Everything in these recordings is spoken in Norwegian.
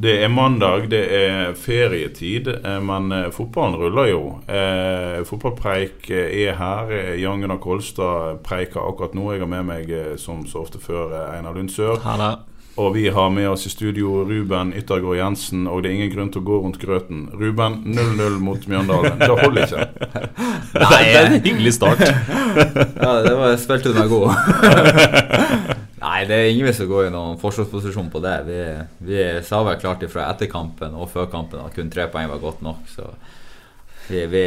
Det er mandag, det er ferietid, eh, men eh, fotballen ruller jo. Eh, fotballpreik eh, er her. Jan Gunnar Kolstad preiker akkurat nå. Jeg har med meg, som så ofte før, Einar Lund Sør. Og vi har med oss i studio Ruben Yttergård Jensen, og det er ingen grunn til å gå rundt grøten. Ruben 0-0 mot Mjøndalen. Det holder ikke. Nei, det er en hyggelig start. Ja, det var, spilt meg god. Nei, det er ingen som går gå i noen forsvarsposisjon på det. Vi, vi sa vel klart ifra etter kampen og før kampen at kun tre poeng var godt nok. Så vi, vi,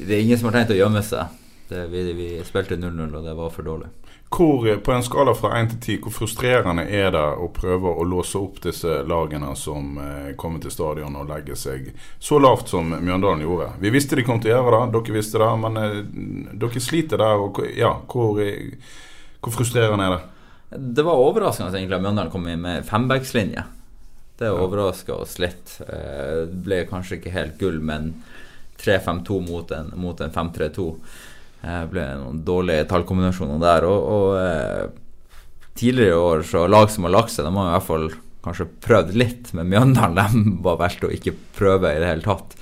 det er ingen som har tenkt å gjemme seg. Det, vi, spilte 0-0, og det var for dårlig. Hvor, eh, på en skala fra 1 til 10, hvor frustrerende er det å prøve å låse opp disse lagene som eh, kommer til stadion og legger seg så lavt som Mjøndalen gjorde? Vi visste de kom til å gjøre det, dere visste det, men eh, dere sliter der. Og, ja, hvor, hvor frustrerende er det? Det var overraskende egentlig at Mjøndalen kom inn med fembackslinje. Det overraska oss litt. Eh, Det ble kanskje ikke helt gull, men 3-5-2 mot en, en 5-3-2. Det ble noen dårlige tallkombinasjoner der. Og, og eh, tidligere i år så lag som har lagt seg, de har i hvert fall kanskje prøvd litt. Men Mjøndalen de var valgt å ikke prøve i det hele tatt.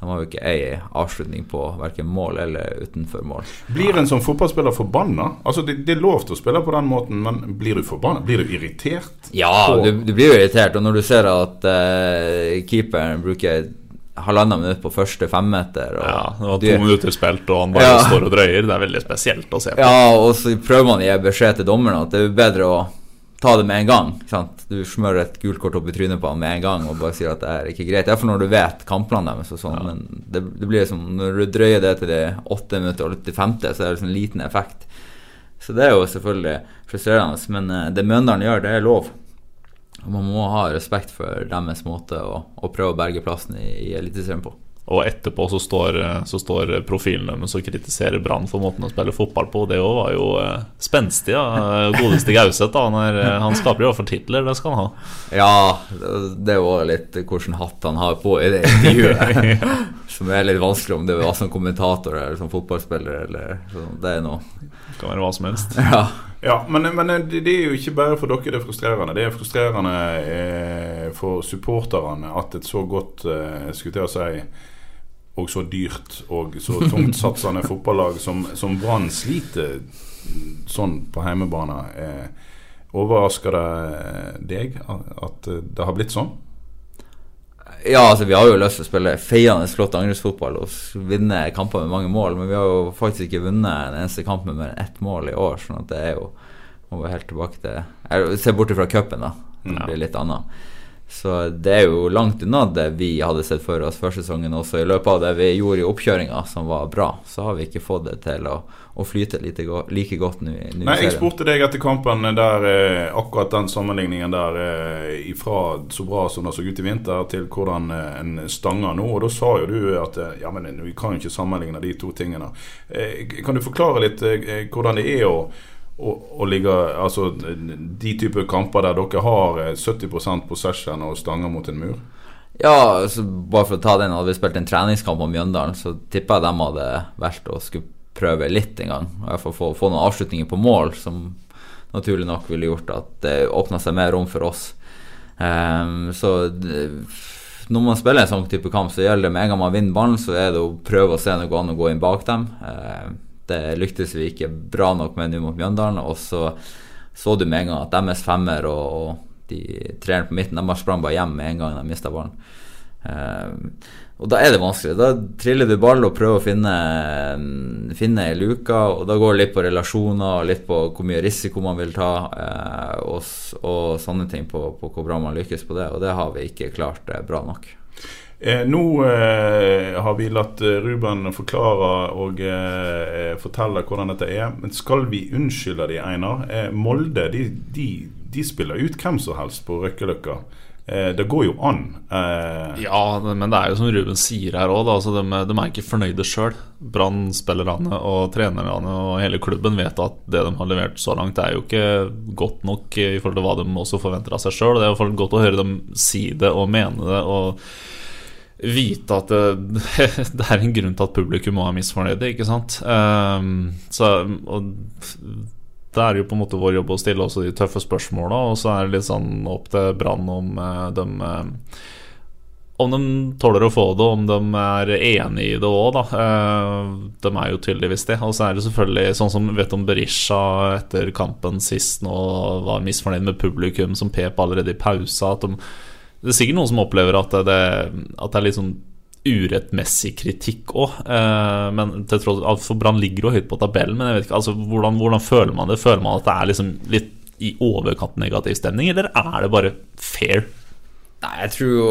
De har jo ikke ei avslutning på verken mål eller utenfor mål. Blir en som fotballspiller forbanna? Altså, det, det er lov til å spille på den måten, men blir du forbanna? Blir du irritert? Ja, du, du blir jo irritert. Og når du ser at uh, keeperen bruker halvannet minutt på første femmeter og Ja, det var du- to minutter spilt, og han bare Ja. står og drøyer. Det er veldig spesielt å se på. Ja, og så prøver man å gi beskjed til dommeren at det er bedre å ta det med en gang. Sant? Du smører et gult kort opp i trynet på han med en gang og bare sier at det er ikke greit. Iallfall når du vet kampene deres og sånn. Men det, det blir liksom, når du drøyer det til de åtte minutter og til femte, så er det liksom liten effekt. Så det er jo selvfølgelig frustrerende. Men eh, det Mjøndalen gjør, det er lov. Og man må ha respekt for deres måte å, å prøve å berge plassen i, i Eliteserien på. Og etterpå så står, så står profilen deres og kritiserer Brann for måten å spille fotball på. Det òg var jo eh, spenstig. Ja. Godeste Gauseth. eh, Han skaper jo for titler, det skal han ha. Ja, det er jo litt hvilken hatt han har på i det intervjuet. som er litt vanskelig om det var som kommentator eller som fotballspiller. Eller, sånn. det er noe Det kan være hva som helst. Ja. Ja, men, men det er jo ikke bare for dere det er frustrerende. Det er frustrerende eh, for supporterne at et så godt eh, skulle å si og så dyrt og så tungtsatsende fotballag som, som Brann sliter sånn på hjemmebane. Eh, overrasker det deg at det har blitt sånn? ja, altså vi har jo lyst til å spille feiende flott angrepsfotball og vinne kamper med mange mål, men vi har jo faktisk ikke vunnet en eneste kamp med mer enn ett mål i år, sånn at det er jo må være helt tilbake til jeg ser bort fra cupen, da. Det blir litt annet. Så det er jo langt unna det vi hadde sett for oss før sesongen. Også i løpet av det vi gjorde i oppkjøringa, som var bra, så har vi ikke fått det til å, å flyte go like godt nå Nei, Jeg spurte deg etter kampen der eh, akkurat den sammenligningen der eh, ifra så bra som det så ut i vinter, til hvordan eh, en stanger nå. Og da sa jo du at eh, ja, men vi kan jo ikke sammenligne de to tingene. Eh, kan du forklare litt eh, hvordan det er å å, og ligge Altså de type kamper der dere har eh, 70% possession og stanger mot en mur? Ja, altså, bare for å ta den, hadde vi spilt en treningskamp om Mjøndalen, så tipper jeg de hadde valgt å skulle prøve litt en gang. I hvert få, få noen avslutninger på mål, som naturlig nok ville gjort at det åpna seg mer rom for oss. Um, så når man spiller en sånn type kamp, så gjelder det med en gang man vinner ballen, så er det å prøve å se om det går å gå inn bak dem. Ehm, det lyktes vi ikke bra nok med nå mot Mjøndalen, og så så du med en gang at deres femmer og, og de treeren på midten de bare sprang bare hjem med en gang de mista ballen. Uh, og da er det vanskelig. Da triller du ball og prøver å finne, finne ei luke, og da går det litt på relasjoner og litt på hvor mye risiko man vil ta, eh, og, og sånne ting på, på hvor bra man lykkes på det, og det har vi ikke klart eh, bra nok. Eh, nå eh, har vi latt eh, Ruben forklare og fortelle hvordan dette er. Men skal vi unnskylde de, Einar? Molde de, de, de spiller ut hvem som helst på Røkkeløkka. Det går jo an. Ja, men det er jo som Ruben sier her òg, altså de, de er ikke fornøyde sjøl. Brann-spillerne og trenerne og hele klubben vet at det de har levert så langt, er jo ikke godt nok i forhold til hva de også forventer av seg sjøl. Det er i hvert fall godt å høre dem si det og mene det. og vite at det, det er en grunn til at publikum må være misfornøyde, ikke sant. Um, så, det er jo på en måte vår jobb å stille også de tøffe spørsmåla, og så er det litt sånn opp til Brann om uh, de uh, om de tåler å få det, om de er enig i det òg, da. Eh, De er jo tydeligvis det. Og så er det selvfølgelig sånn som vet om Berisha etter kampen sist nå var misfornøyd med publikum, som pep allerede i pausa. At de, det er sikkert noen som opplever at det, at det er litt sånn urettmessig kritikk òg. Men til tross for Brann ligger jo høyt på tabellen, men jeg vet ikke, altså, hvordan, hvordan føler man det? Føler man at det er liksom litt i overkant negativ stemning, eller er det bare fair? Nei, jeg tror jo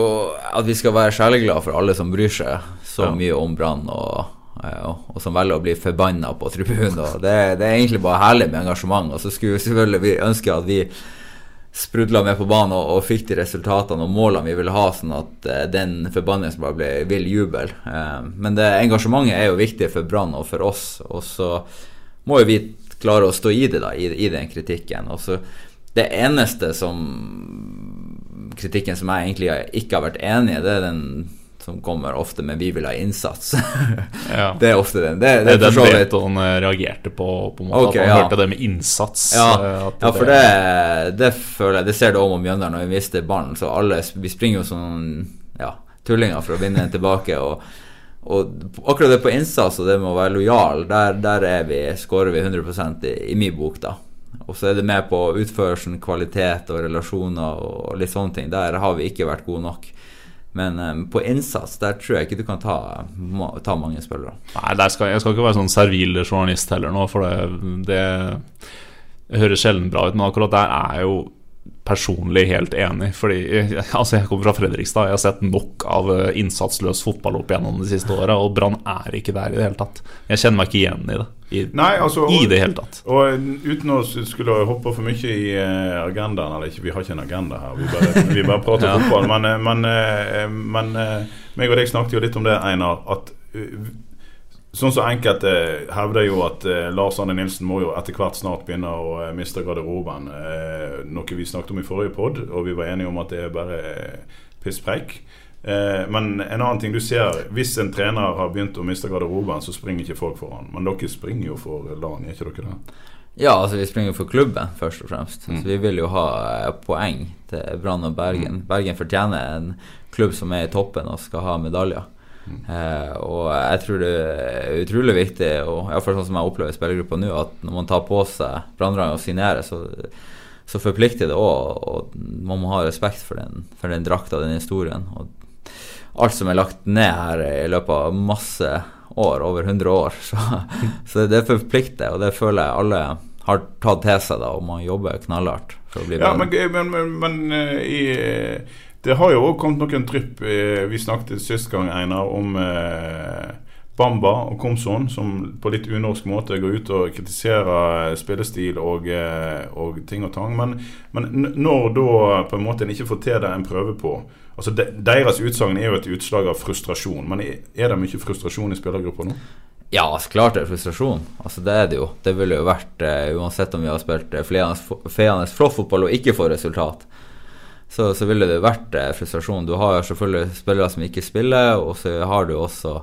at vi skal være sjeleglade for alle som bryr seg så Ja. mye om Brann, og, eh, og, som velger å bli forbanna på tribunen. Det, det er egentlig bare herlig med engasjement. Og så skulle vi selvfølgelig vi ønske at vi sprudla med på banen og, og fikk de resultatene og målene vi ville ha, sånn at uh, den forbannelsen bare ble vill jubel. Uh, men det engasjementet er jo viktig for Brann og for oss, og så må jo vi klare å stå i det, da, i, i den kritikken. Og så det eneste som kritikken som jeg egentlig ikke har vært enig i, det er den som kommer ofte med 'vi vil ha innsats'. Ja. det er ofte den. Det, Det det er for Veton eh, reagerte på, på en måte okay, at han ja. hørte det med innsats. Ja, eh, ja for det, det føler jeg Det ser du òg om Mjøndalen når vi mister ballen. Så alle Vi springer jo sånn ja, tullinger for å vinne den tilbake. Og, og akkurat det på innsats og det med å være lojal, der, der er vi, skårer vi 100 i, i min bok, da. Og så er det med på utførelsen, kvalitet og relasjoner og litt sånne ting. Der har vi ikke vært gode nok. Men um, på innsats, der tror jeg ikke du kan ta, ta mange spillere. Nei, skal, jeg skal ikke være sånn servil journalist heller nå, for det, det høres sjelden bra ut. Men akkurat der er jo personlig helt enig. Fordi altså Jeg kommer fra Fredrikstad. Jeg har sett nok av eh, innsatsløs fotball opp gjennom de siste åra, og Brann er ikke der i det hele tatt. Jeg kjenner meg ikke igjen i det. I, Nei, altså I det hele tatt. Og uten å skulle hoppe for mye i eh, agendaen Eller ikke, vi har ikke en agenda her, vi bare, vi bare prater Ja. fotball. Men, eh, men, eh, men eh, meg og deg snakket jo litt om det, Einar. At eh, Sånn som enkelte hevder jo at eh, Lars Arne Nilsen må jo etter hvert snart begynne å eh, miste garderoben. Eh, noe vi snakket om i forrige pod, og vi var enige om at det er bare eh, pisspreik. Eh, men en annen ting du ser, hvis en trener har begynt å miste garderoben, så springer ikke folk for han. Men dere springer jo for LAN, gjør ikke dere det? Ja, altså vi springer for klubben, først og fremst. Mm. Så vi vil jo ha eh, poeng til Brann og Bergen. Bergen fortjener en klubb som er i toppen og skal ha medaljer. Eh, og jeg tror det er utrolig viktig, og i hvert fall sånn som jeg opplever spillergruppa nå, at når man tar på seg branndraget og signerer, så, så forplikter det òg, og man må ha respekt for den, for den drakta, den historien. Og alt som er lagt ned her i løpet av masse år, over 100 år. Så, så det forplikter, og det føler jeg alle har tatt til seg, da, og man jobber knallhardt for å bli Ja, men, men, men, men eh, i, det har jo også kommet noen drypp. eh, Vi snakket sist gang, Einar, om eh, Bamba og Komson, som på litt unorsk måte går ut og kritiserer spillestil og, eh, og ting og tang. Men, men når da på en måte en ikke får til det en prøver på Altså de, Deres utsagn er jo et utslag av frustrasjon, men er, det mye frustrasjon i spillergruppa nå? Ja, så klart det er frustrasjon. Altså Det er det jo. Det ville jo vært uh, uansett om vi har spilt uh, feende flåfotball og ikke får resultat. Så, så ville det vært eh, frustrasjon. Du har selvfølgelig spillere som ikke spiller, og så har du også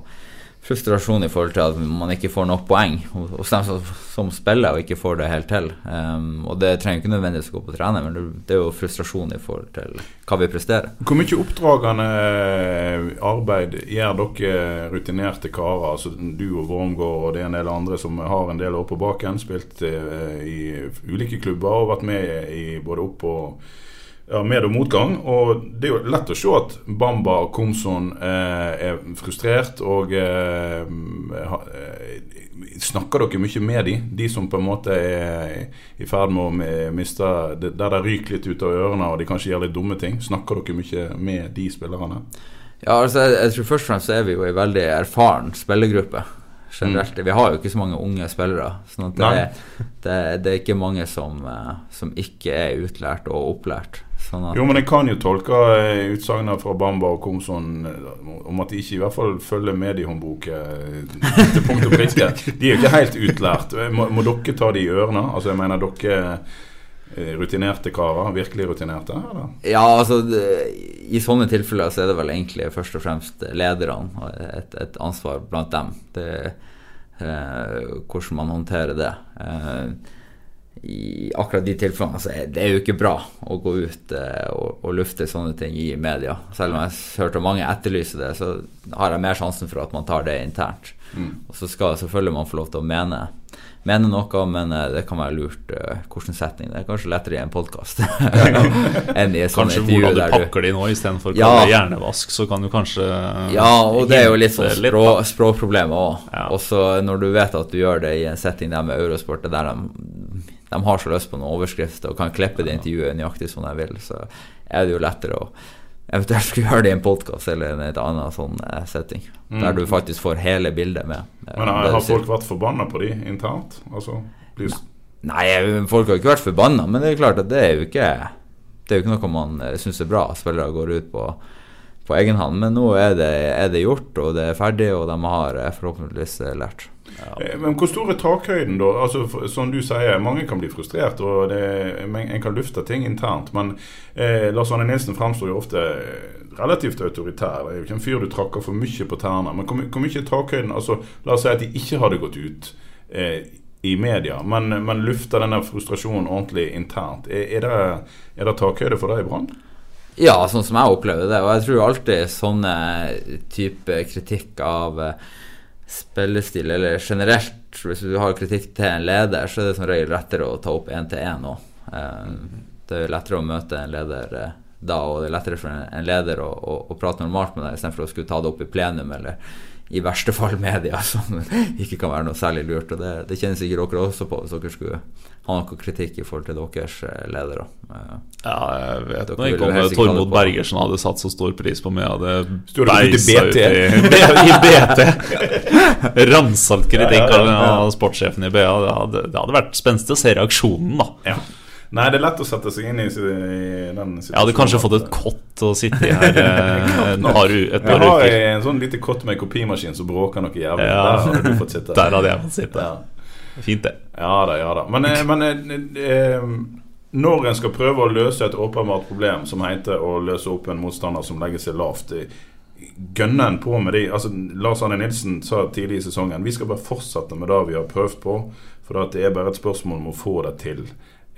frustrasjon i forhold til at man ikke får nok poeng hos dem som, som spiller og ikke får det helt til. Um, og det trenger ikke nødvendigvis å gå på trener, men det, er jo frustrasjon i forhold til hva vi presterer. Hvor mye oppdragende eh, arbeid gjør dere rutinerte karer, altså du og Wormgård og det er en del andre som har en del år på baken, spilt eh, i ulike klubber og vært med i både opp- og med- og motgang. Og det er jo lett å se at Bamba Komson eh, er frustrert. Og eh, ha- eh, snakker dere mye med de? De som på en måte er i ferd med å miste Der det ryker litt ut av ørene og de kanskje gjør litt dumme ting. Snakker dere mye med de spillerne? Ja, altså jeg, jeg tror først og fremst er vi jo en veldig erfaren spillergruppe generelt. Vi har jo ikke så mange unge spillere. Sånn det, det, det er ikke mange som, eh, som ikke er utlært og opplært. Sånn Jo, men jeg kan jo tolke eh, utsagnene fra Bamba og Komson eh, om at de ikke i hvert fall følger mediehåndbok eh, til punkt og prikke. De er jo ikke helt utlært. Må, må dere ta de i ørene? Altså, jeg mener dere rutinerte karer. Virkelig rutinerte? Eller? Ja, altså det, I sånne tilfeller så er det vel egentlig først og fremst lederne og et, et ansvar blant dem. Det, eh, hvordan man håndterer det. Eh, I akkurat de tilfellene så er det jo ikke bra å gå ut eh, og, og lufte sånne ting i media. Selv om jeg hørte mange etterlyse det, så har jeg mer sjansen for at man tar det internt. Og så skal selvfølgelig man få lov til å mene, mene noe, men eh, det kan være lurt eh, hvordan setning. Det er kanskje lettere i en podkast enn i et sånt Kanskje hvordan du pakker det inn òg, istedenfor Ja. hjernevask, så kan du kanskje Ja, og det er jo litt sånn språ, da. språkproblemer òg. Ja. Og så når du vet at du gjør det i en setting der med Eurosport, der de, de har så lyst på noen overskrifter og kan klippe det intervjuet nøyaktig som de vil, så er det jo lettere å eventuelt skulle gjøre det i en podkast eller en et annet sånn setting. setting. Der du faktisk får hele bildet med. eh, Men har, har folk vært forbanna på de internt? Altså, Nei, folk har ikke vært forbanna, men det er klart at det er jo ikke Det er jo ikke noe man uh, syns er bra at spillere går ut på på egen hånd, men nå er det, er det gjort, og det er ferdig, og de har eh, forhåpentligvis eh, lært. Ja. Men hvor stor er takhøyden, da? Altså, som du sier, mange kan bli frustrert, og det, en kan lufte ting internt. Men eh, Lars Arne Nilsen fremstår jo ofte eh, relativt autoritær. Det er jo ikke en fyr du trakker for mye på tærne. Men hvor, hvor mye er takhøyden? Altså, la oss si at de ikke hadde gått ut eh, i media, men, men lufter denne frustrasjonen ordentlig internt. Er, er, det, er det takhøyde for deg i Brann? Ja, sånn som jeg opplevde det. Og jeg tror alltid sånne type kritikk av eh, spillestil, eller generelt Hvis du har kritikk til en leder, så er det som regel lettere å ta opp én til én òg. Det er lettere å møte en leder eh, da, og det er lettere for en leder å, å, å prate normalt med deg istedenfor å skulle ta det opp i plenum eller i verste fall media, som ikke kan være noe særlig lurt. Og det, det kjenner sikkert dere også på hvis dere skulle ha noe kritikk i forhold til deres eh, ledere. Eh, Ja, jeg vet Dere ikke om Tormod. Bergersen hadde satt så stor pris på meg. Hadde beisa ut I, i BT. Ramsalt kritikk av av sportssjefen i BA. Det hadde, det hadde vært spenstig å se reaksjonen, da. Ja. Nei, det er lett å sette seg inn i, i den situasjonen. Jeg hadde kanskje fått et kott å sitte i her eh, et par, uker. Jeg har en sånn lite kott med kopimaskin som bråker noe jævlig. Ja. Der hadde du fått sitte. Der hadde jeg fått sitte. Ja. Fint, det. Ja da, ja da. Men, eh, men eh, når en skal prøve å løse et åpenbart problem som heter å løse opp en motstander som legger seg lavt Gønner en på med de altså, Lars Arne Nilsen sa tidlig i sesongen Vi skal bare fortsette med det vi har prøvd på, for det er bare et spørsmål om å få det til.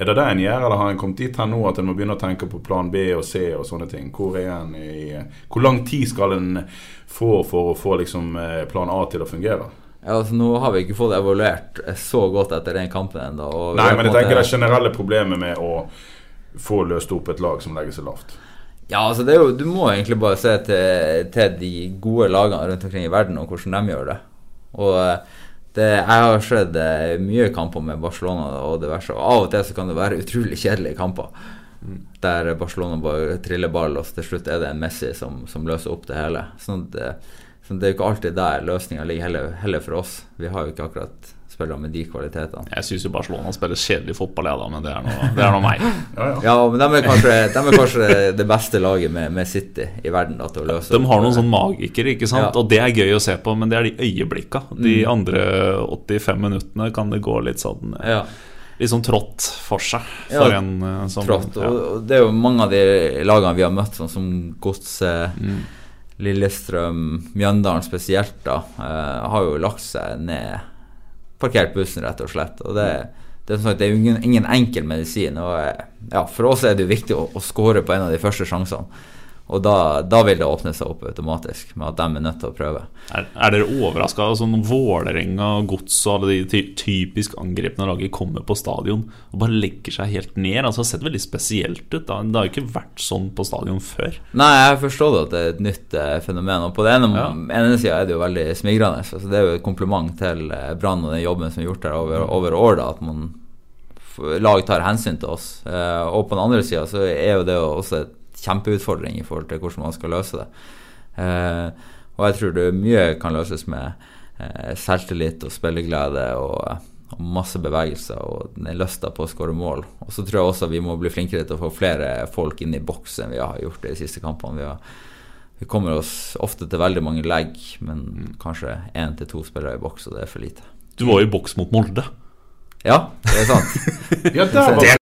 Er det det en gjør, eller har en kommet dit her nå at en må begynne å tenke på plan B og C og sånne ting? Hvor i Hvor lang tid skal en få for å få liksom eh, plan A til å fungere? Ja, altså Nå har vi ikke fått evaluert så godt etter den kampen ennå. Nei, men jeg tenker det generelle problemet med å få løst opp et lag som legger seg lavt. Ja, altså det er jo, Du må egentlig bare se til, til de gode lagene rundt omkring i verden og hvordan de gjør det. Og eh, det, Jeg har sett eh, mye kamper med Barcelona og diverse, og av og til så kan det være utrolig kjedelige kamper. Der Barcelona bare triller ball, og til slutt er det en Messi som, som løser opp det hele. Sånn at, eh, sånn at det er jo ikke alltid der løsninga ligger, heller, heller for oss. Vi har jo ikke akkurat spillere med de kvalitetene. Jeg syns jo Barcelona spiller kjedelig fotball, jeg, da, men det er noe, det er meg. Ja, ja. Ja, men de er kanskje, de er kanskje det beste laget med, med City i verden da, til å løse De har noen sånn magikere, ikke sant? Mm. og det er gøy å se på, men det er de øyeblikka. De andre 85 minuttene kan det gå litt sånn eh, Ja, sånn trått for seg Ja, en eh, som trått. ja. Og, det er jo mange av de lagene vi har møtt, sånn som Godset, Mm. Lillestrøm, Mjøndalen spesielt, da, eh, har jo lagt seg ned Parkert bussen, rett og slett. Og det, det, er det er ingen, ingen enkel medisin. Og eh, ja, for oss er det jo viktig å, å skåre på en av de første sjansene. Og da, da vil det åpne seg opp automatisk, med at de er nødt til å prøve. Er, er dere overraska? Altså, når Vålerenga, Gods og alle de ty typisk angrepne laget kommer på stadion og bare legger seg helt ned. Altså, det har sett veldig spesielt ut. Da. Det har jo ikke vært sånn på stadion før. Nei, jeg forstår at det er et nytt eh, fenomen. Og på den ene, Ja. ene sida er det jo veldig smigrende. Altså, det er jo et kompliment til eh, Brann og den jobben som er gjort der over, over år, da, at man lag tar hensyn til oss. Eh, og på den andre sida så er jo det også et kjempeutfordring i forhold til hvordan man skal løse det. Eh, og jeg tror det mye kan løses med eh, selvtillit og spilleglede og, og masse bevegelser og den lysta på å skåre mål. Og så tror jeg også vi må bli flinkere til å få flere folk inn i boks enn vi har gjort de siste kampene. Vi, har, vi kommer oss ofte til veldig mange legg, men kanskje én til to spillere i boks, og det er for lite. Du var jo i boks mot Molde. Ja, det er sant. Ja, der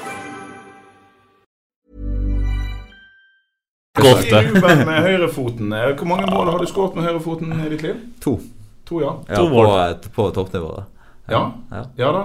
Ruben med høyrefoten. eh, Hvor mange mål har du skåret med høyrefoten i ditt liv? To. To, ja. Ja, To på, på toppnivå. Ja, Ja. ja da.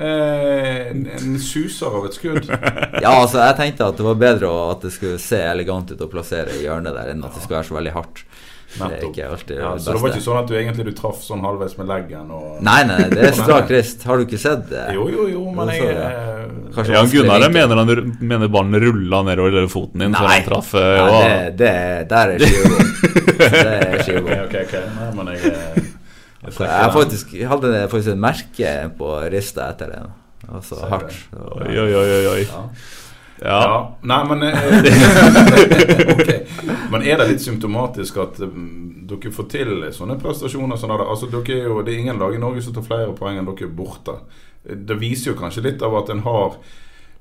Eh, en, en suser av et skudd. Ja, altså jeg tenkte at det var bedre at det skulle se elegant ut å plassere i hjørnet der, enn at det skulle være så veldig hardt. Det er ikke alltid Ja, beste. så det var ikke sånn at du egentlig du traff sånn halvveis med leggen? Og... Nei, nei, det er strak rist. Har du ikke sett det? Jo, jo, jo, men jeg eh, Kanskje Ja, Gunnar mener, han, mener ballen rulla nedover hele foten din før Nei, han traff. eh, Nei, og- det, det, der er skivebom. det er Ok, skivebom. ok, ok. Nei, men jeg, jeg Jeg faktisk, hadde faktisk et merke på rista etter den. Altså hardt. Oi, oi, oi, oi. Ja. Ja. Ja, nei, men okay. Men er det litt symptomatisk at mm, dere får til sånne prestasjoner? Sånn altså, er jo, det er ingen lag i Norge som tar flere poeng enn dere borte. Det viser jo kanskje litt av at en har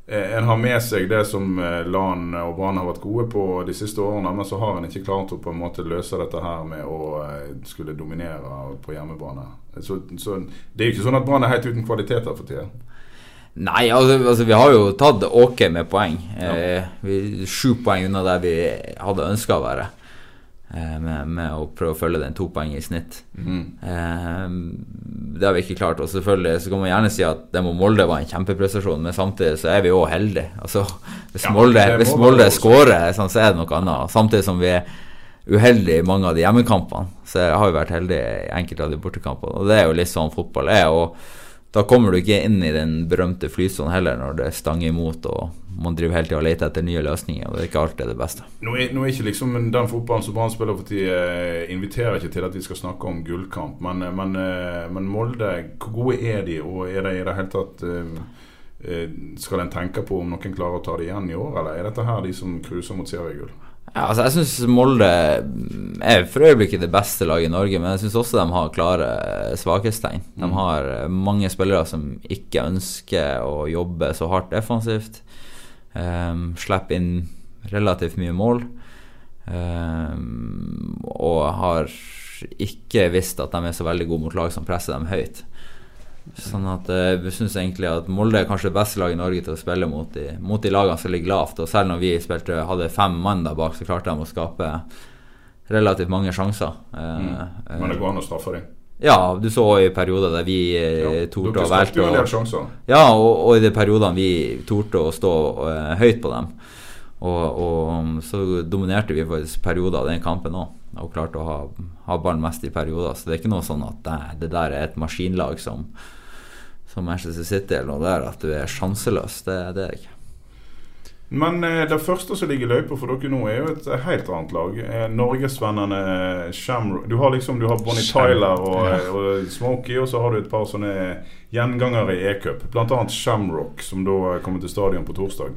eh, en har med seg det som eh, Lan og Brann har vært gode på de siste årene, men så har en ikke klart å på en måte løse dette her med å eh, skulle dominere på hjemmebane. Så, så det er jo ikke sånn at Brann er helt uten kvaliteter for tida. Nei, altså, altså vi har jo tatt ok med poeng. Eh, vi Sju poeng unna der vi hadde ønska å være. Eh, med, med å prøve å følge den to poeng i snitt. Eh, det har vi ikke klart. Og selvfølgelig så kan man gjerne si at det med Molde var en kjempeprestasjon, men samtidig så er vi òg heldige. Altså, hvis Ja, Molde, hvis Molde skårer, sånn, så er det noe annet. Samtidig som vi er uheldige i mange av de hjemmekampene, så har vi vært heldige i enkelte av de bortekampene. Og det er jo litt sånn fotball er. og da kommer du ikke inn i den berømte flysonen heller, når det stanger imot og man driver hele tida og leter etter nye løsninger. og Det er ikke alltid det beste. Nå er, nå er ikke liksom den fotballen som Brann spiller for tida, eh, inviterer ikke til at vi skal snakke om gullkamp. Men, eh, men, eh, men Molde, hvor gode er de? Og er det i det hele tatt Skal en tenke på om noen klarer å ta det igjen i år, eller er dette her de som cruiser mot seriegull? Ja, altså Jeg syns Molde er for øyeblikket det beste laget i Norge, men jeg syns også de har klare svakhetstegn. De har eh, mange spillere som ikke ønsker å jobbe så hardt defensivt. Um, Slipper inn relativt mye mål. Um, og har ikke visst at de er så veldig gode mot lag som presser dem høyt. Sånn at jeg vi syns egentlig at Molde er kanskje det beste laget i Norge til å spille mot de, mot de lagene som ligger lavt. Og selv når vi spilte, hadde fem mann der bak, så klarte de å skape relativt mange sjanser. Eh, Men det eh, går an å straffe dem. ja, du så i perioder der vi eh, Ja, torde å velte. Ja, og, og i de periodene vi torde å stå uh, høyt på dem. Og, og så dominerte vi faktisk perioder av den kampen òg. Og klarte å ha, ha ballen mest i perioder. Så det er ikke noe sånn at det, det der er et maskinlag som, som Manchester City eller noe der, at du er sjanseløs. Det, det er det ikke. Men eh, det første som ligger i løypa for dere nå, er jo et eh, helt annet lag. Eh, Norgesvennene Shamrock Du har liksom Du har Bonnie Tyler og, og Smokey, og så har du et par sånne gjengangere i e-cup. Blant annet Shamrock, som da kommer til stadion på torsdag.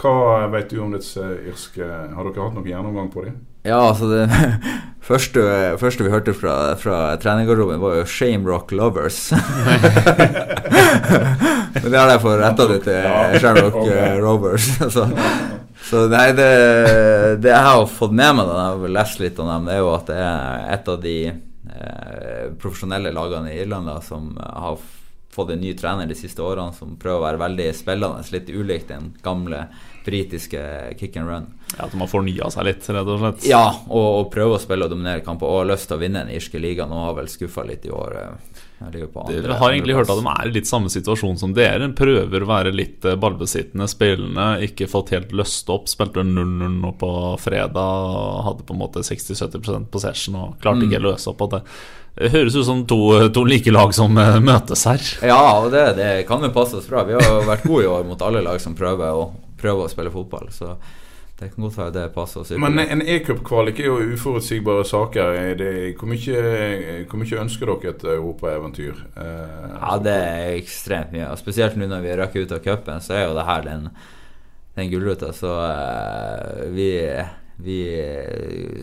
Hva vet du om disse irske Har dere hatt noen gjennomgang på dem? Ja, altså det første, første vi hørte fra, fra trenergarderoben, var jo 'Shame Rock Lovers'. Men det har jeg fått retta det til Ja, Shamrock ok. eh, Rovers. så, så nei, det, det jeg har fått med meg da jeg har lest litt om dem, det er jo at det er et av de eh, profesjonelle lagene i Irland, da, som har fått en ny trener de siste årene, som prøver å være veldig spillende, litt ulikt den gamle britiske kick and run. Ja, At de har fornya seg litt, rett og slett. Ja, og, og prøve å spille og dominere kamper, og har lyst til å vinne den irske ligaen, og har vel skuffa litt i år. eh, andre- Dere har egentlig hørt at de er i litt samme situasjon som dere. Prøver å være litt eh, ballbesittende, spillende, ikke fått helt løst opp. Spilte 0-0 nå på fredag, hadde på en måte 60-70% possession og klarte ikke å løse opp. Og det, høres ut som to, to like lag som eh, møtes her. Ja, og det, det kan jo passe oss bra. Vi har vært gode i år mot alle lag som prøver å, prøver å spille fotball. Så det kan godt være det passer oss. Men en e-cupkvalik er jo uforutsigbare saker. Er det, hvor, mye, hvor mye ønsker dere et europaeventyr? Eh, Ja, det er ekstremt mye. Og spesielt nå når vi røkker ut av cupen, så er jo det her den, den gullruta. Så eh, vi, vi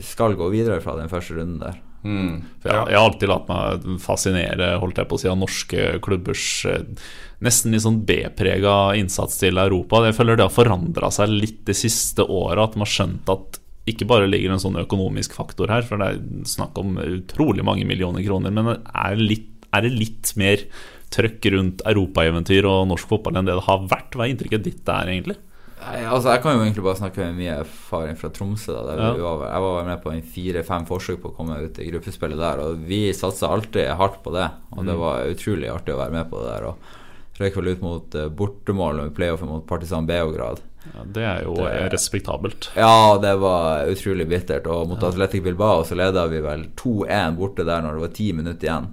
skal gå videre fra den første runden der. Mm, For jeg, jeg har alltid latt meg fascinere holdt jeg på å si, av norske klubbers eh, nesten litt sånn B-prega innsats til Europa. Jeg føler det har forandra seg litt de siste åra. At man har skjønt at ikke bare ligger en sånn økonomisk faktor her, for det er snakk om utrolig mange millioner kroner, men er, litt, er det litt mer trøkk rundt europaeventyr og norsk fotball enn det det har vært? Hva er inntrykket ditt der, egentlig? Nei, altså Jeg kan jo egentlig bare snakke med mye erfaring fra Tromsø. da Ja. vi var, Jeg var med på en fire-fem forsøk på å komme ut i gruppespillet der, og vi satsa alltid hardt på det. Og det var utrolig artig å være med på det der. Og røyk vel ut mot eh, bortemål med playoffen mot Partisan Beograd. Ja, det er jo Det- respektabelt. Ja, det var utrolig bittert. Og mot Atletic Bilbao så leda vi vel 2-1 borte der når det var ti minutter igjen.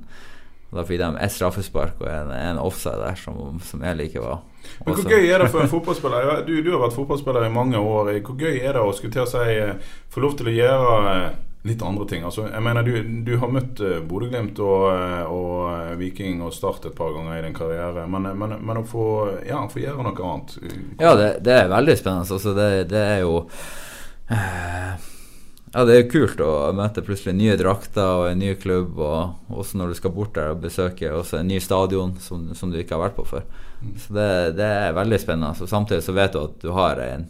Da fikk de ett straffespark og en, en offside der som, som jeg liker var. Men hvor gøy er det for en fotballspiller? Du, du har vært fotballspiller i mange år. Hvor gøy er det å skulle til å si eh, få lov til å gjøre eh, litt andre ting? Altså, jeg mener, Du, du har møtt eh, Bodø-Glimt og, og Viking og Start et par ganger i din karriere. Men, men, men å få, ja, få gjøre noe annet Ja, det, det er veldig spennende. Altså, det, det er jo Ja, det er jo kult å møte plutselig nye drakter og en ny klubb, og også når du skal bort der og besøke også en ny stadion som, som du ikke har vært på før. Så det, det er veldig spennende. Så samtidig så vet du at du har en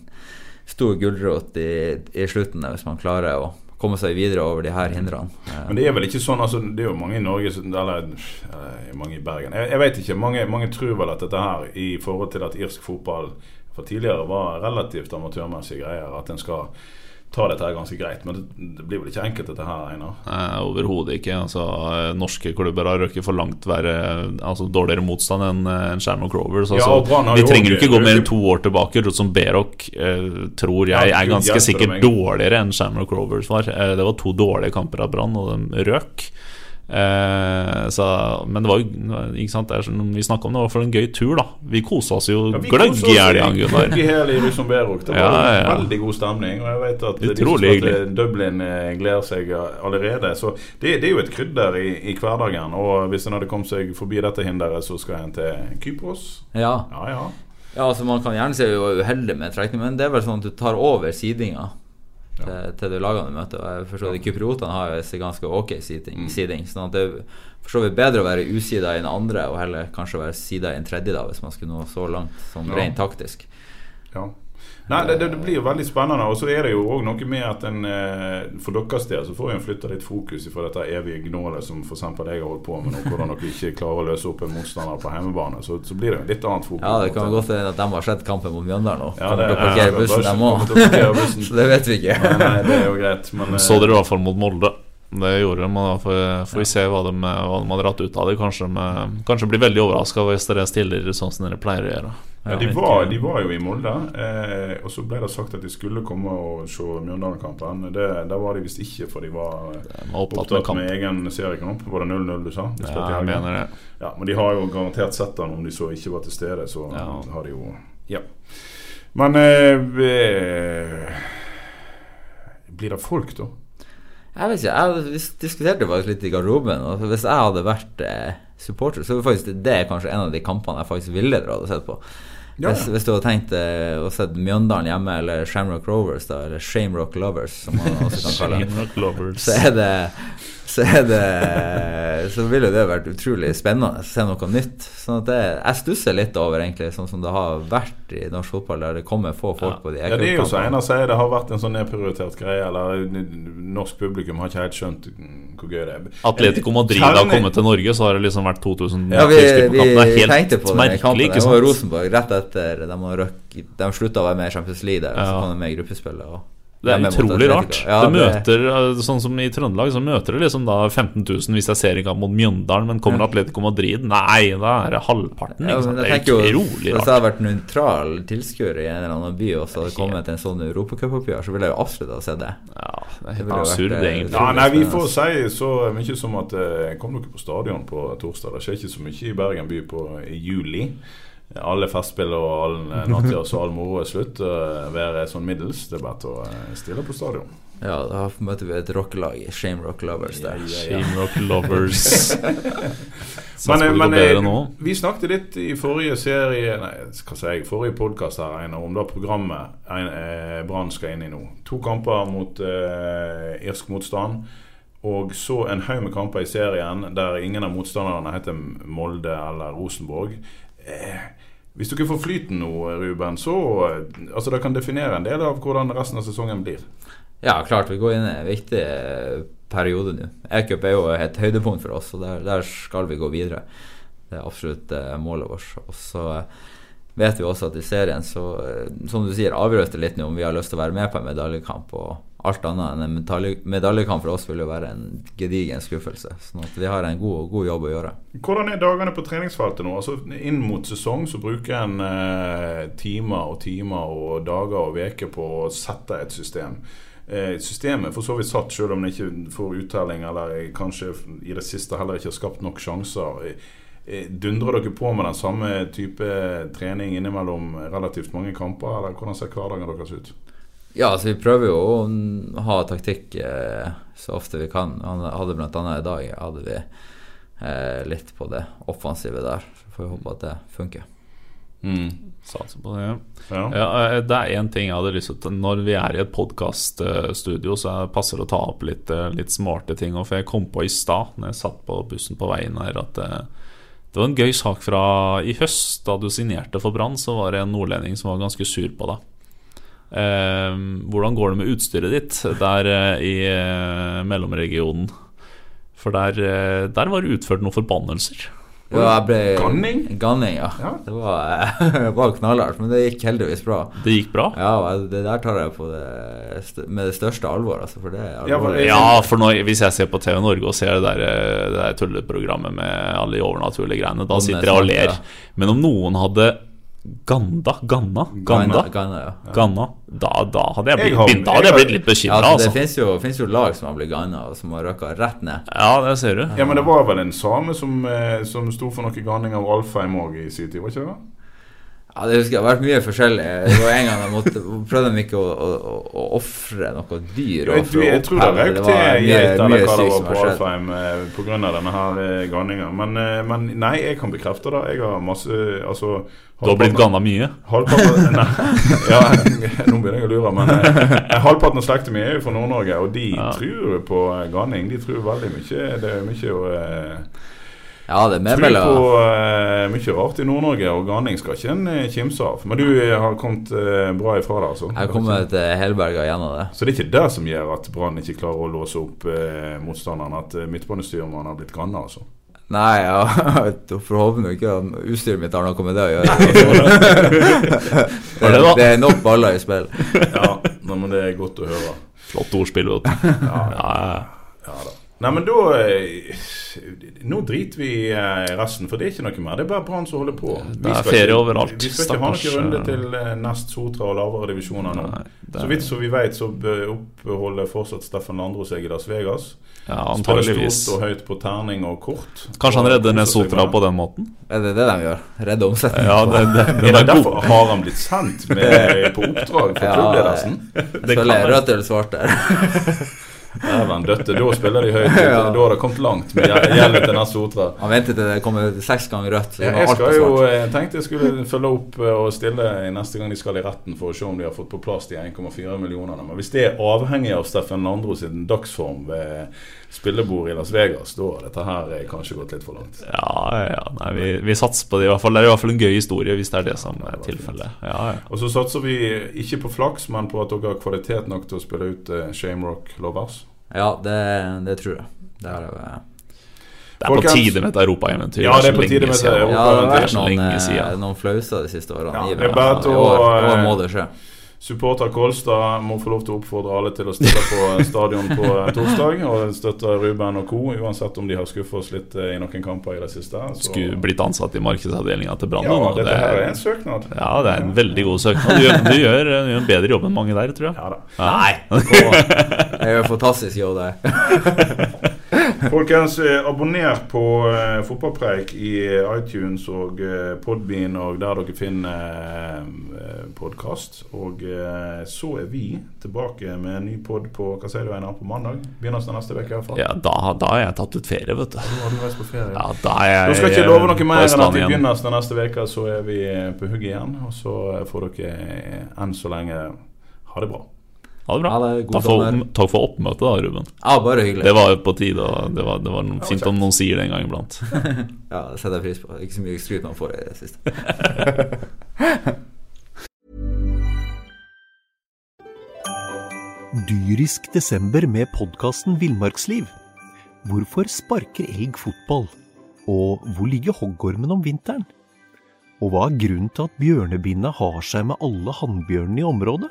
stor gulrot i, i slutten der, hvis man klarer å komme seg videre over de her hindrene. Men det er vel ikke sånn altså, Det er jo mange i Norge Eller mange i Bergen. Jeg, jeg vet ikke. Mange, mange tror vel at dette her i forhold til at irsk fotball for tidligere var relativt amatørmessige greier. At en skal ta dette her ganske greit. Men det, blir vel ikke enkelt, dette her, Einar? Overhodet ikke. Altså, norske klubber har røket for langt verre Altså dårligere motstand enn eh, enn Shamrock Rovers. Ja, Altså, har vi trenger jo ikke gå mer enn to år tilbake. Som Berok eh, tror jeg Ja, er ganske sikkert dårligere enn Shamrock Crovers var. Eh, det var to dårlige kamper av Brann, og de røk. Eh, så, men det var jo ikke sant, det er som vi snakka om, det var for en gøy tur, da. Vi kosa oss jo Ja, vi gløgg i oss helga, Gunnar. Det var Ja, ja. veldig god stemning. Og jeg vet at de som Utrolig skal hyggelig. Dublin eh, gleder seg allerede. Så det, det er jo et krydder i, i hverdagen. Og hvis en hadde kommet seg forbi dette hinderet, så skal en til Kypros. ja. Ja, ja. Ja, altså Man kan gjerne si vi var uheldige med trekning, men det er vel sånn at du tar over sidinga til, til de lagene du møter. Og jeg forstår at Kypriotene har jo ganske ok Mm. siding sånn at det forstår vi bedre å være usida i den andre, og heller kanskje være sida i en tredje, da hvis man skulle nå så langt, sånn Ja. rent taktisk. ja. Nei, det, det, det blir jo veldig spennende. Og så er det jo òg noe med at en eh, for deres del så får en flytta litt fokus fra dette evige gnålet som f.eks. jeg har holdt på med og hvordan dere ikke klarer å løse opp en motstander på hjemmebane. Så, så blir det jo litt annet fokus. Ja, det kan godt hende at de har sett kampen mot Mjøndalen nå. Ja, det- kan å parkere ja, bussen, dem òg. Så det vet vi ikke. Nei, nei, det er jo greit, men eh, Så dere i hvert fall mot Molde. Det gjorde de, og da får, får vi se hva de, hva de har dratt ut av det. Kanskje, de, kanskje blir veldig overraska hvis dere stiller sånn som dere pleier å gjøre. Ja, de, var, de var jo i Molde, eh, og så ble det sagt at de skulle komme og se Mjøndalen-kampen. Det- Der var de visst ikke, for de var De var opptatt med opptatt kamp. med egen seriekamp. Var det 0-0 du sa? De Ja, jeg mener det. Ja, men de har jo garantert sett den om de så ikke var til stede. Så Ja. har de jo Ja. Men eh, Blir det folk, da? Jeg vet ikke, jeg vi diskuterte faktisk litt i garderoben. Altså, hvis jeg hadde vært eh, supporter, så er det faktisk det er kanskje en av de kampene jeg faktisk ville dra og sett på. Ja, Hvis, ja. hvis du hadde tenkt eh, å sett Mjøndalen hjemme, eller Shamrock Rovers, da, eller Shamrock Lovers, som man også kan kalle det, så er det så er det Så ville det vært utrolig spennende å se noe nytt. Sånn at det, Jeg stusser litt over egentlig sånn som det har vært i norsk fotball, der det kommer få folk på de Ja, det er jo så kampene. Einar sier, det har vært en sånn nedprioritert greie. Eller norsk publikum har ikke helt skjønt hvor gøy det er. Atletico Madrid har kommet til Norge, så har det liksom vært 2000 Ja, vi, på kampen. Det er helt tenkte på merkelig, kampen. ikke Det var? Rosenborg rett etter de, har de slutta å være med i Champions League der, og så Ja. kom de med i gruppespillet. Og Det er utrolig rart. Ja, det møter, eh, Sånn som i Trøndelag, så møter det liksom da 15 000 hvis jeg ser en kamp mot Mjøndalen, men kommer Atletico Madrid Nei, da er det halvparten. Ja, Det er utrolig jo, utrolig Hvis jeg hadde vært nøytral tilskuer i en eller annen by og så hadde kommet en sånn europacupoppgjør, så ville jeg jo absolutt ha sett det. Ja, det er absurd, vært, eh, egentlig. Ja, nei, Vi får si så mye som at eh, kom dere på stadion på torsdag. Det skjer ikke så mye i Bergen by på i juli. Alle festspill og all nattjazz og all moro er slutt. Uh, være sånn middels. Det er bare til å eh, stille på stadion. Ja, da møter vi et rockelag Shame Rock Lovers der. Shame Rock Lovers. Men, eh, men eh, vi snakket litt i forrige serie Nei, hva sier jeg, forrige podkast her Einar, om det programmet eh, Brann skal inn i nå. To kamper mot eh, irsk motstand. Og så en haug med kamper i serien der ingen av motstanderne heter Molde eller Rosenborg. Eh, du ikke får flyten nå, Ruben, så eh, Altså det kan definere en del av hvordan resten av sesongen blir. Ja, klart vi går inn i en viktig eh, periode nå. E-cup er jo et høydepunkt for oss, og der, der skal vi gå videre. Det er absolutt målet vårt. Og så vet vi også at i serien så, som du sier, avgjøres det litt nå om vi har lyst til å være med på en medaljekamp. Og alt annet enn en medalje, medaljekamp for oss vil jo være en gedigen skuffelse. Sånn at vi har en god, god jobb å gjøre. Hvordan er dagene på treningsfeltet nå? Altså Inn mot sesong så bruker en eh, timer og timer og dager og uker på å sette et system. Eh, systemet for så vidt satt, selv om det ikke får uttelling, eller kanskje i det siste heller ikke har skapt nok sjanser. Eh, eh, Dundrer dere på med den samme type trening innimellom relativt mange kamper, eller hvordan ser hverdagen deres ut? Ja, altså vi prøver jo å mm, ha taktikk eh, så ofte vi kan. Han hadde annet i dag hadde vi eh, litt på det offensive der. Så får vi håpe at det funker. Satser på det. Ja. Ja, eh, det er én ting jeg hadde lyst til Når vi er i et podkaststudio, så passer det å ta opp litt, eh, litt smarte ting. For jeg kom på i stad, når jeg satt på bussen på veien her, at det, det var en gøy sak fra i høst. Da du signerte for Brann, så var det en nordlending som var ganske sur på deg. Eh, hvordan går det med utstyret ditt der eh, i eh, mellomregionen? For der, eh, der var det utført noen forbannelser. Ja, ble, Ganning? Ganning, ja. Ja. Det var, var knallhardt, men det gikk heldigvis bra. Det gikk bra? Ja, det der tar jeg på det, med det største alvor, altså, for det er Ja, for- Ja, for når, hvis jeg ser på TV Norge og ser det der, det der tulleprogrammet med alle de overnaturlige greiene, da sitter jeg og ler. Men om noen hadde Ganda? Ganna? Ganna, Ganda? Ganna, ja. Ganna? Da, da hadde jeg Jeg blitt, har- begynt- da hadde jeg blitt litt Ja, bekymra, altså, det fins finnes jo, jo lag som har blitt ganna, og som har røkka rett ned. Ja, det ser du. Ja, men det var vel en same som, eh, som sto for noe ganning av Alfheim òg i sin tid, var ikke det? Ja, det husker jeg. Det har vært mye forskjellig. Det var en gang jeg måtte, prøvde de ikke å, å, å, å ofre noe dyr. Jeg, og jeg tror det røk til var geit eller hva det var på. Alfheim eh, pga. denne her eh, ganninga. Men, eh, men nei, jeg kan bekrefte det. Jeg har masse Altså Du har blitt ganna mye. Halvparten Nei, ja, nå begynner jeg å lure. Men eh, halvparten av slekta mi er jo fra Nord-Norge, og de Ja. tror på ganning. De tror veldig mye. Det er mye å eh, Ja, det er med Tror på uh, mye rart i Nord-Norge, og ganning skal ikke en eh, kimse av. Men du eh, har kommet uh, bra ifra det, altså? Jeg har kommet eh, helberga gjennom det. Så det er ikke det som gjør at Brann ikke klarer å låse opp uh, motstanderen? At uh, midtbanestyrmannen har blitt granna, altså? Nei, ja, forhåpentlig ikke at utstyret mitt har noe med det å gjøre. det, er, det er nok baller i spill. Ja, men det er godt å høre. Flott ordspill, vet du. Ja, ja. Ja da. Nei, men da eh, Nå driter vi i eh, resten, for det er ikke noe mer. Det er bare Brann som holder på. Det er ferie ikke- overalt. Vi skal ikke ha noen runde til eh, nest Sotra og lavere divisjoner nå. Nei, det Så vidt som vi vet, så oppholder fortsatt Steffen Landro seg i Las Vegas. ja, Spiller antageligvis. stort og høyt på terning og kort. Kanskje han redder ned Sotra på den måten? Er det det de gjør? Redde omsetningen? Ja, det, det, Er det er derfor har han blitt sendt med, på oppdrag fra Ja, klubbledelsen? at rødt eller svart der. Dæven døtte, da spiller de høyt. Da har det kommet langt med gjeldet til neste Otra. Han ventet til det kommer seks ganger rødt. det Jeg, skal jo, jeg tenkte jeg skulle følge opp eh, og stille neste gang de skal i retten, for å se om de har fått på plass de 1,4 millionene. Men hvis det er avhengig av Steffen Landro sin dagsform ved spillebord i Las Vegas, da har dette her er kanskje gått litt for langt. Ja, ja, nei, vi, vi satser på det i hvert fall. Det er i hvert fall en gøy historie, hvis det er det som er tilfellet. Ja, ja. Og så satser vi ikke på flaks, men på at dere har kvalitet nok til å spille ut uh, Shamerock Lovers. Ja, det, det tror jeg. Det er jeg eh, Det er på tide med et europaeventyr. Ja, det er på tide med et siden. Europa- Ja, det har vært noen, eh, noen flauser de siste årene. Ja, det er bare I til år, å, i år eh, må det skje. Supporter Kolstad må få lov til å oppfordre alle til å stille på stadion på eh, torsdag og støtte Ruben og co., uansett om de har skuffet oss litt eh, i noen kamper i det siste. Så, Skulle blitt ansatt i markedsavdelinga til Brann. ja, dette det her er er- en søknad. Ja, det er en veldig god søknad. Du, gjør- du, gjør, du gjør en bedre jobb enn mange der, tror jeg. Ja da. Nei! Jeg gjør en fantastisk jobb der. Folkens, eh, abonner på eh, Fotballpreik i iTunes og eh, Podbean og der dere finner eh, podkast. Og eh, så er vi tilbake med en ny pod på hva sier du, Einar, på mandag? Begynnelsen av neste uke i hvert fall. Ja, da, da har jeg tatt ut ferie, vet du. Da har du reist på ferie. Ja, da er jeg Da skal ikke love noe mer enn at i begynnelsen av neste uke så er vi på hugget igjen. Og så får dere eh, enn så lenge ha det bra. Ha det bra. Ha det, god takk, for, takk for oppmøtet, da, Ruben. Ja, bare hyggelig. Det var på tide. Og det var, det var noe fint om noen sier det en gang iblant. Ja, det setter jeg pris på. Ikke så mye skryt man får i det siste. Dyrisk desember med podkasten Villmarksliv. Hvorfor sparker elg fotball? Og hvor ligger hoggormen om vinteren? Og hva er grunnen til at bjørnebinna har seg med alle hannbjørnene i området?